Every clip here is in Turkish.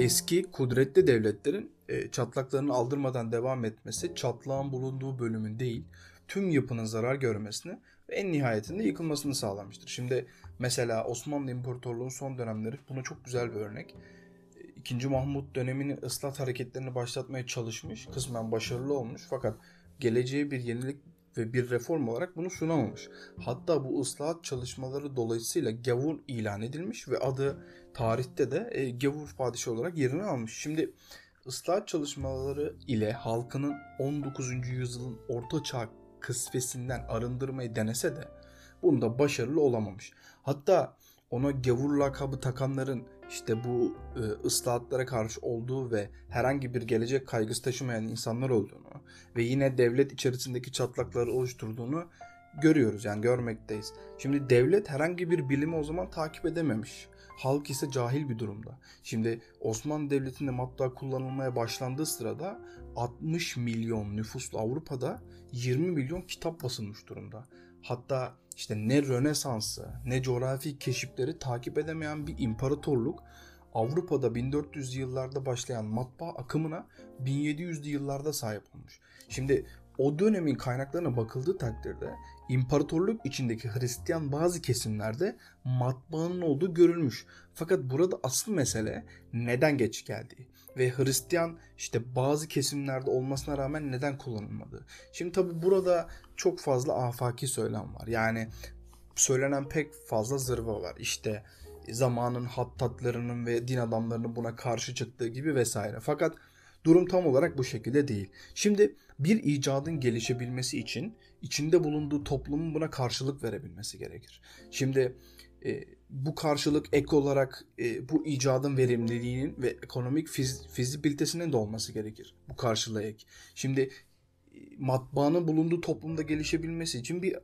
eski kudretli devletlerin e, çatlaklarını aldırmadan devam etmesi çatlağın bulunduğu bölümün değil tüm yapının zarar görmesini ve en nihayetinde yıkılmasını sağlamıştır. Şimdi mesela Osmanlı İmparatorluğu'nun son dönemleri buna çok güzel bir örnek. İkinci Mahmut döneminin ıslah hareketlerini başlatmaya çalışmış, kısmen başarılı olmuş fakat geleceğe bir yenilik ve bir reform olarak bunu sunamamış. Hatta bu ıslahat çalışmaları dolayısıyla gavur ilan edilmiş ve adı tarihte de e, gavur padişahı olarak yerini almış. Şimdi ıslahat çalışmaları ile halkının 19. yüzyılın orta çağ kısvesinden arındırmayı denese de bunda başarılı olamamış. Hatta ona gavur lakabı takanların işte bu e, ıslahatlara karşı olduğu ve herhangi bir gelecek kaygısı taşımayan insanlar olduğunu ve yine devlet içerisindeki çatlakları oluşturduğunu görüyoruz yani görmekteyiz. Şimdi devlet herhangi bir bilimi o zaman takip edememiş. Halk ise cahil bir durumda. Şimdi Osmanlı Devleti'nde matbaa kullanılmaya başlandığı sırada 60 milyon nüfuslu Avrupa'da 20 milyon kitap basılmış durumda. Hatta işte ne Rönesans'ı ne coğrafi keşifleri takip edemeyen bir imparatorluk Avrupa'da 1400'lü yıllarda başlayan matbaa akımına 1700'lü yıllarda sahip olmuş. Şimdi o dönemin kaynaklarına bakıldığı takdirde imparatorluk içindeki Hristiyan bazı kesimlerde matbaanın olduğu görülmüş. Fakat burada asıl mesele neden geç geldiği ve Hristiyan işte bazı kesimlerde olmasına rağmen neden kullanılmadı. Şimdi tabi burada çok fazla afaki söylem var. Yani söylenen pek fazla zırva var. İşte zamanın hattatlarının ve din adamlarının buna karşı çıktığı gibi vesaire. Fakat durum tam olarak bu şekilde değil. Şimdi bir icadın gelişebilmesi için içinde bulunduğu toplumun buna karşılık verebilmesi gerekir. Şimdi e, bu karşılık ek olarak e, bu icadın verimliliğinin ve ekonomik fiz, fizibilitesinin de olması gerekir. Bu karşılığı ek. Şimdi e, matbaanın bulunduğu toplumda gelişebilmesi için bir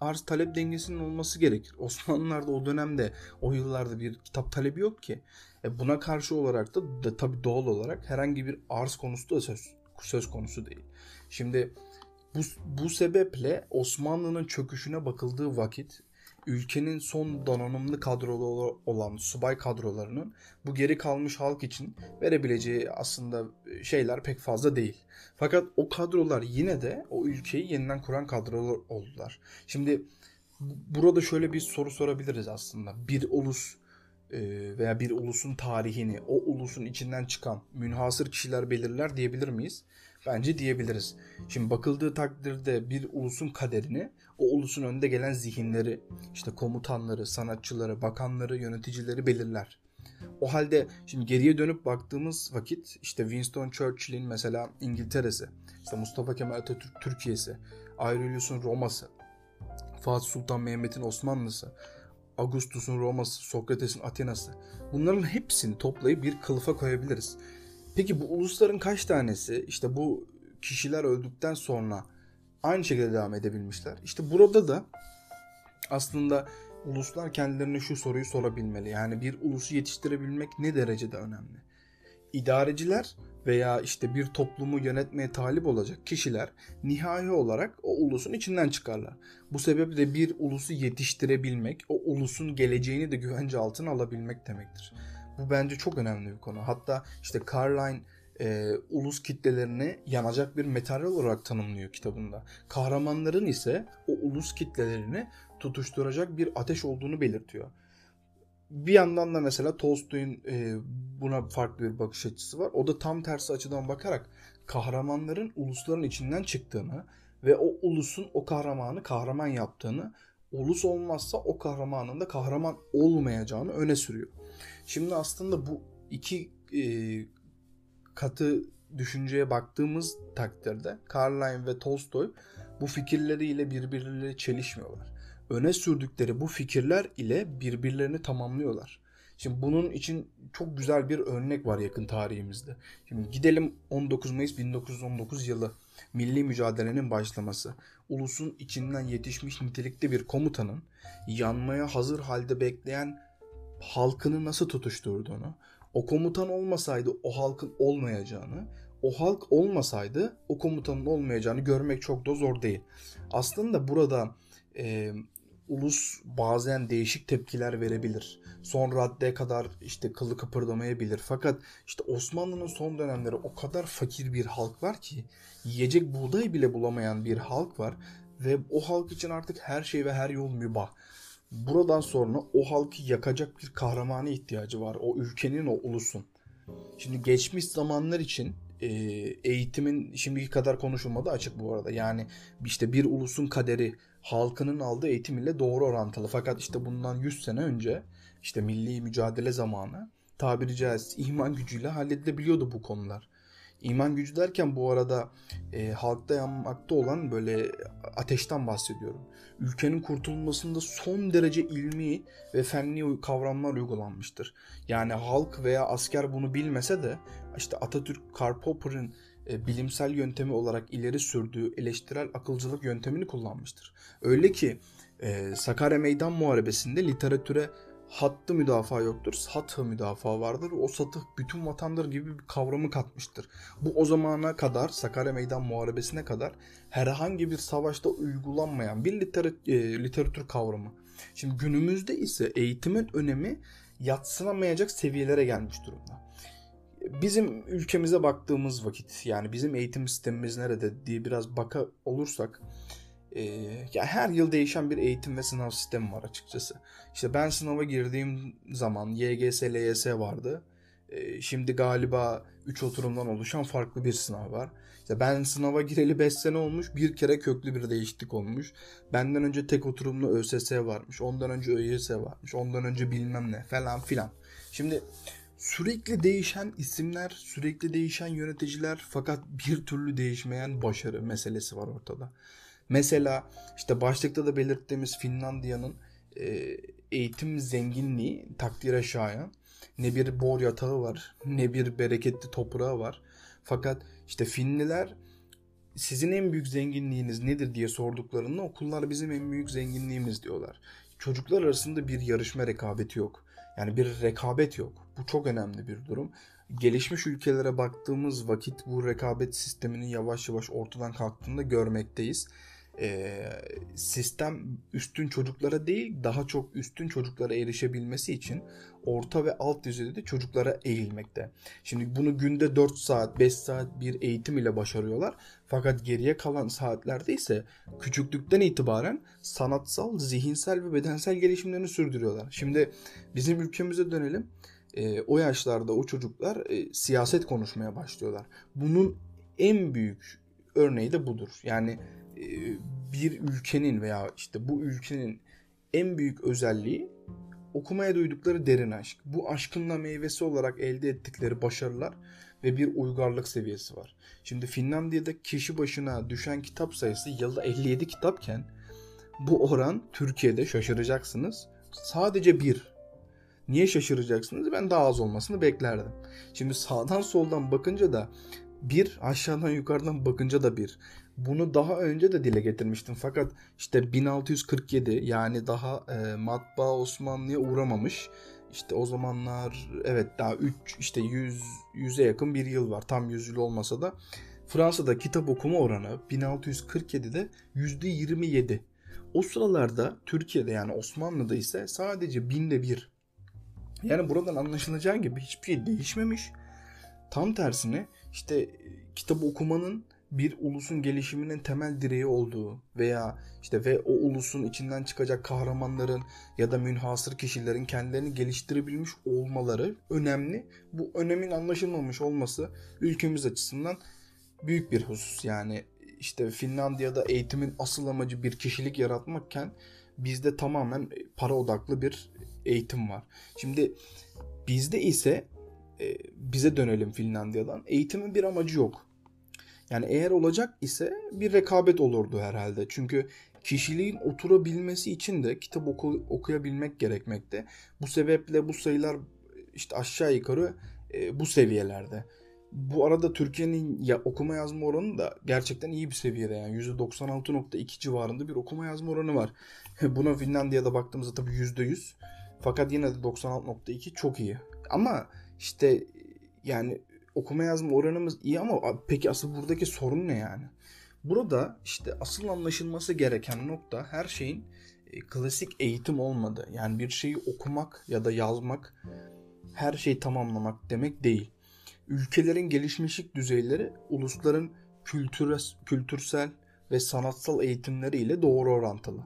arz talep dengesinin olması gerekir. Osmanlılar'da o dönemde o yıllarda bir kitap talebi yok ki. E buna karşı olarak da, da tabii doğal olarak herhangi bir arz konusu da söz, söz konusu değil. Şimdi bu, bu sebeple Osmanlı'nın çöküşüne bakıldığı vakit ülkenin son donanımlı kadrolu olan subay kadrolarının bu geri kalmış halk için verebileceği aslında şeyler pek fazla değil. Fakat o kadrolar yine de o ülkeyi yeniden kuran kadrolar oldular. Şimdi burada şöyle bir soru sorabiliriz aslında. Bir ulus e, veya bir ulusun tarihini o ulusun içinden çıkan münhasır kişiler belirler diyebilir miyiz? Bence diyebiliriz. Şimdi bakıldığı takdirde bir ulusun kaderini o ulusun önde gelen zihinleri, işte komutanları, sanatçıları, bakanları, yöneticileri belirler. O halde şimdi geriye dönüp baktığımız vakit işte Winston Churchill'in mesela İngiltere'si, işte Mustafa Kemal Atatürk Türkiye'si, Aurelius'un Roma'sı, Fatih Sultan Mehmet'in Osmanlı'sı, Augustus'un Roma'sı, Sokrates'in Atina'sı. Bunların hepsini toplayıp bir kılıfa koyabiliriz. Peki bu ulusların kaç tanesi işte bu kişiler öldükten sonra aynı şekilde devam edebilmişler? İşte burada da aslında uluslar kendilerine şu soruyu sorabilmeli. Yani bir ulusu yetiştirebilmek ne derecede önemli? İdareciler veya işte bir toplumu yönetmeye talip olacak kişiler nihai olarak o ulusun içinden çıkarlar. Bu sebeple bir ulusu yetiştirebilmek, o ulusun geleceğini de güvence altına alabilmek demektir. Bu bence çok önemli bir konu. Hatta işte Carline e, ulus kitlelerini yanacak bir materyal olarak tanımlıyor kitabında. Kahramanların ise o ulus kitlelerini tutuşturacak bir ateş olduğunu belirtiyor. Bir yandan da mesela Tolstoy'un e, buna farklı bir bakış açısı var. O da tam tersi açıdan bakarak kahramanların ulusların içinden çıktığını ve o ulusun o kahramanı kahraman yaptığını, ulus olmazsa o kahramanın da kahraman olmayacağını öne sürüyor. Şimdi aslında bu iki e, katı düşünceye baktığımız takdirde Carlyle ve Tolstoy bu fikirleriyle birbirleriyle çelişmiyorlar. Öne sürdükleri bu fikirler ile birbirlerini tamamlıyorlar. Şimdi bunun için çok güzel bir örnek var yakın tarihimizde. Şimdi gidelim 19 Mayıs 1919 yılı milli mücadelenin başlaması. Ulusun içinden yetişmiş nitelikli bir komutanın yanmaya hazır halde bekleyen halkını nasıl tutuşturduğunu, o komutan olmasaydı o halkın olmayacağını, o halk olmasaydı o komutanın olmayacağını görmek çok da zor değil. Aslında burada e, ulus bazen değişik tepkiler verebilir. Son raddeye kadar işte kılı kıpırdamayabilir. Fakat işte Osmanlı'nın son dönemleri o kadar fakir bir halk var ki yiyecek buğday bile bulamayan bir halk var ve o halk için artık her şey ve her yol mübah. Buradan sonra o halkı yakacak bir kahramana ihtiyacı var. O ülkenin, o ulusun. Şimdi geçmiş zamanlar için e, eğitimin şimdiki kadar konuşulmadı açık bu arada. Yani işte bir ulusun kaderi halkının aldığı eğitim ile doğru orantılı. Fakat işte bundan 100 sene önce işte milli mücadele zamanı tabiri caizse ihmal gücüyle halledilebiliyordu bu konular. İman gücü derken bu arada e, halkta yanmakta olan böyle ateşten bahsediyorum. Ülkenin kurtulmasında son derece ilmi ve fenli kavramlar uygulanmıştır. Yani halk veya asker bunu bilmese de işte Atatürk Karl Popper'ın e, bilimsel yöntemi olarak ileri sürdüğü eleştirel akılcılık yöntemini kullanmıştır. Öyle ki e, Sakarya Meydan Muharebesi'nde literatüre hattı müdafaa yoktur. Satı müdafaa vardır. O satı bütün vatandaş gibi bir kavramı katmıştır. Bu o zamana kadar Sakarya Meydan Muharebesi'ne kadar herhangi bir savaşta uygulanmayan bir literatür, e, literatür kavramı. Şimdi günümüzde ise eğitimin önemi yatsınamayacak seviyelere gelmiş durumda. Bizim ülkemize baktığımız vakit yani bizim eğitim sistemimiz nerede diye biraz baka olursak e, ya her yıl değişen bir eğitim ve sınav sistemi var açıkçası. İşte ben sınava girdiğim zaman YGS, LYS vardı. E, şimdi galiba 3 oturumdan oluşan farklı bir sınav var. İşte ben sınava gireli 5 sene olmuş. Bir kere köklü bir değişiklik olmuş. Benden önce tek oturumlu ÖSS varmış. Ondan önce ÖYS varmış. Ondan önce bilmem ne falan filan. Şimdi sürekli değişen isimler, sürekli değişen yöneticiler fakat bir türlü değişmeyen başarı meselesi var ortada. Mesela işte başlıkta da belirttiğimiz Finlandiya'nın e, eğitim zenginliği takdire şayan. Ne bir bor yatağı var, ne bir bereketli toprağı var. Fakat işte Finliler sizin en büyük zenginliğiniz nedir diye sorduklarında okullar bizim en büyük zenginliğimiz diyorlar. Çocuklar arasında bir yarışma rekabeti yok. Yani bir rekabet yok. Bu çok önemli bir durum. Gelişmiş ülkelere baktığımız vakit bu rekabet sisteminin yavaş yavaş ortadan kalktığını da görmekteyiz e, sistem üstün çocuklara değil daha çok üstün çocuklara erişebilmesi için orta ve alt düzeyde de çocuklara eğilmekte. Şimdi bunu günde 4 saat 5 saat bir eğitim ile başarıyorlar. Fakat geriye kalan saatlerde ise küçüklükten itibaren sanatsal, zihinsel ve bedensel gelişimlerini sürdürüyorlar. Şimdi bizim ülkemize dönelim. E, o yaşlarda o çocuklar e, siyaset konuşmaya başlıyorlar. Bunun en büyük örneği de budur. Yani bir ülkenin veya işte bu ülkenin en büyük özelliği okumaya duydukları derin aşk. Bu aşkın da meyvesi olarak elde ettikleri başarılar ve bir uygarlık seviyesi var. Şimdi Finlandiya'da kişi başına düşen kitap sayısı yılda 57 kitapken bu oran Türkiye'de şaşıracaksınız. Sadece bir. Niye şaşıracaksınız? Ben daha az olmasını beklerdim. Şimdi sağdan soldan bakınca da bir aşağıdan yukarıdan bakınca da bir. Bunu daha önce de dile getirmiştim fakat işte 1647 yani daha e, matbaa Osmanlı'ya uğramamış. İşte o zamanlar evet daha 3 işte 100 100'e yakın bir yıl var. Tam 100 yıl olmasa da Fransa'da kitap okuma oranı 1647'de %27. O sıralarda Türkiye'de yani Osmanlı'da ise sadece binde bir. Yani buradan anlaşılacağı gibi hiçbir şey değişmemiş. Tam tersine işte kitap okumanın bir ulusun gelişiminin temel direği olduğu veya işte ve o ulusun içinden çıkacak kahramanların ya da münhasır kişilerin kendilerini geliştirebilmiş olmaları önemli. Bu önemin anlaşılmamış olması ülkemiz açısından büyük bir husus. Yani işte Finlandiya'da eğitimin asıl amacı bir kişilik yaratmakken bizde tamamen para odaklı bir eğitim var. Şimdi bizde ise e, bize dönelim Finlandiya'dan. Eğitimin bir amacı yok. Yani eğer olacak ise bir rekabet olurdu herhalde. Çünkü kişiliğin oturabilmesi için de kitap oku, okuyabilmek gerekmekte. Bu sebeple bu sayılar işte aşağı yukarı e, bu seviyelerde. Bu arada Türkiye'nin ya, okuma yazma oranı da gerçekten iyi bir seviyede yani %96.2 civarında bir okuma yazma oranı var. Buna Finlandiya'da baktığımızda tabii %100. Fakat yine de 96.2 çok iyi. Ama işte yani okuma yazma oranımız iyi ama peki asıl buradaki sorun ne yani? Burada işte asıl anlaşılması gereken nokta her şeyin e, klasik eğitim olmadı. Yani bir şeyi okumak ya da yazmak her şeyi tamamlamak demek değil. Ülkelerin gelişmişlik düzeyleri ulusların kültüre, kültürsel ve sanatsal eğitimleri ile doğru orantılı.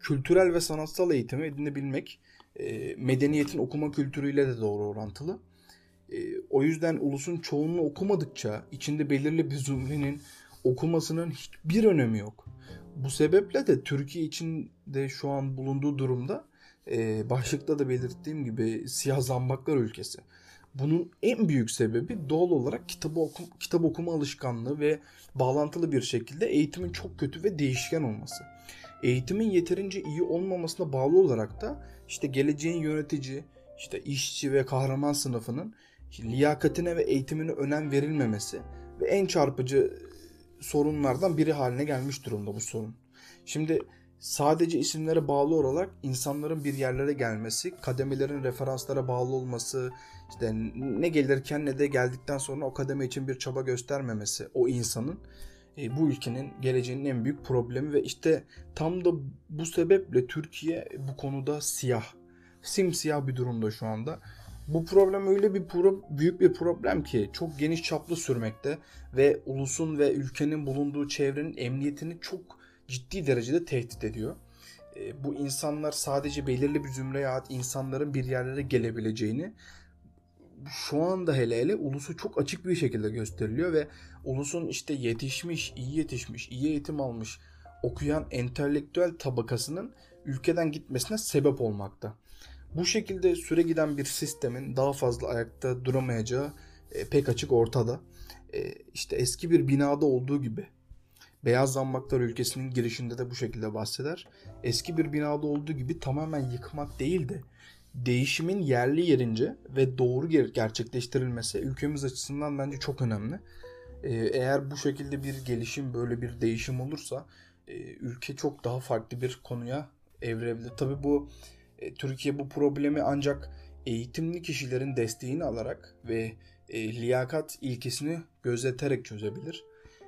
Kültürel ve sanatsal eğitimi edinebilmek e, medeniyetin okuma kültürüyle de doğru orantılı. E, o yüzden ulusun çoğunluğu okumadıkça içinde belirli bir zümrenin okumasının hiçbir önemi yok. Bu sebeple de Türkiye için de şu an bulunduğu durumda e, başlıkta da belirttiğim gibi siyah zambaklar ülkesi. Bunun en büyük sebebi doğal olarak kitabı okum, kitap okuma alışkanlığı ve bağlantılı bir şekilde eğitimin çok kötü ve değişken olması. Eğitimin yeterince iyi olmamasına bağlı olarak da işte geleceğin yönetici, işte işçi ve kahraman sınıfının liyakatine ve eğitimine önem verilmemesi ve en çarpıcı sorunlardan biri haline gelmiş durumda bu sorun. Şimdi sadece isimlere bağlı olarak insanların bir yerlere gelmesi, kademelerin referanslara bağlı olması, işte ne gelirken ne de geldikten sonra o kademe için bir çaba göstermemesi o insanın e, bu ülkenin geleceğinin en büyük problemi ve işte tam da bu sebeple Türkiye bu konuda siyah, simsiyah bir durumda şu anda. Bu problem öyle bir pro, büyük bir problem ki çok geniş çaplı sürmekte ve ulusun ve ülkenin bulunduğu çevrenin emniyetini çok ciddi derecede tehdit ediyor. E, bu insanlar sadece belirli bir zümreye ait insanların bir yerlere gelebileceğini şu anda hele hele ulusu çok açık bir şekilde gösteriliyor ve ulusun işte yetişmiş, iyi yetişmiş, iyi eğitim almış, okuyan entelektüel tabakasının ülkeden gitmesine sebep olmakta. Bu şekilde süre giden bir sistemin daha fazla ayakta duramayacağı e, pek açık ortada. E, işte eski bir binada olduğu gibi Beyaz Zambaklar ülkesinin girişinde de bu şekilde bahseder. Eski bir binada olduğu gibi tamamen yıkmak değil de değişimin yerli yerince ve doğru gerçekleştirilmesi ülkemiz açısından bence çok önemli. Ee, eğer bu şekilde bir gelişim, böyle bir değişim olursa e, ülke çok daha farklı bir konuya evrilebilir. Tabii bu e, Türkiye bu problemi ancak eğitimli kişilerin desteğini alarak ve e, liyakat ilkesini gözeterek çözebilir.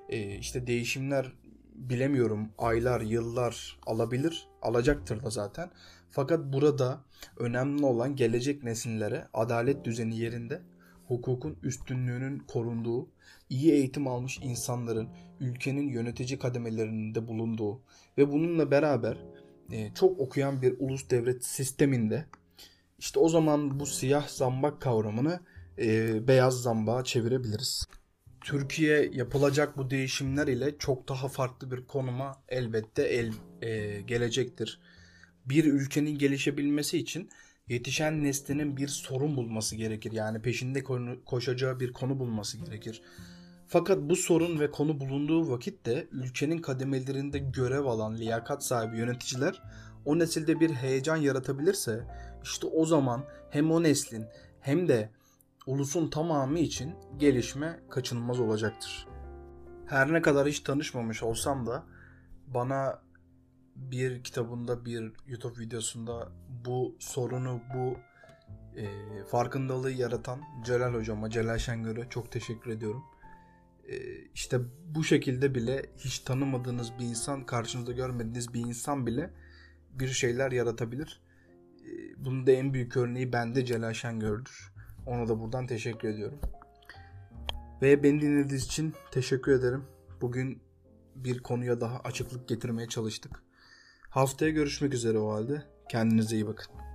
E, işte değişimler bilemiyorum aylar, yıllar alabilir. Alacaktır da zaten. Fakat burada önemli olan gelecek nesillere adalet düzeni yerinde hukukun üstünlüğünün korunduğu, iyi eğitim almış insanların ülkenin yönetici kademelerinde bulunduğu ve bununla beraber e, çok okuyan bir ulus devlet sisteminde işte o zaman bu siyah zambak kavramını e, beyaz zambağa çevirebiliriz. Türkiye yapılacak bu değişimler ile çok daha farklı bir konuma elbette el e, gelecektir. Bir ülkenin gelişebilmesi için yetişen neslinin bir sorun bulması gerekir. Yani peşinde koşacağı bir konu bulması gerekir. Fakat bu sorun ve konu bulunduğu vakit de ülkenin kademelerinde görev alan liyakat sahibi yöneticiler o nesilde bir heyecan yaratabilirse işte o zaman hem o neslin hem de ulusun tamamı için gelişme kaçınılmaz olacaktır. Her ne kadar hiç tanışmamış olsam da bana bir kitabında bir YouTube videosunda bu sorunu bu e, farkındalığı yaratan Celal hocama Celal Şengör'e çok teşekkür ediyorum. E, işte bu şekilde bile hiç tanımadığınız bir insan karşınızda görmediğiniz bir insan bile bir şeyler yaratabilir. E, bunun da en büyük örneği bende Celal Şengör'dür. Ona da buradan teşekkür ediyorum. Ve beni dinlediğiniz için teşekkür ederim. Bugün bir konuya daha açıklık getirmeye çalıştık. Haftaya görüşmek üzere o halde. Kendinize iyi bakın.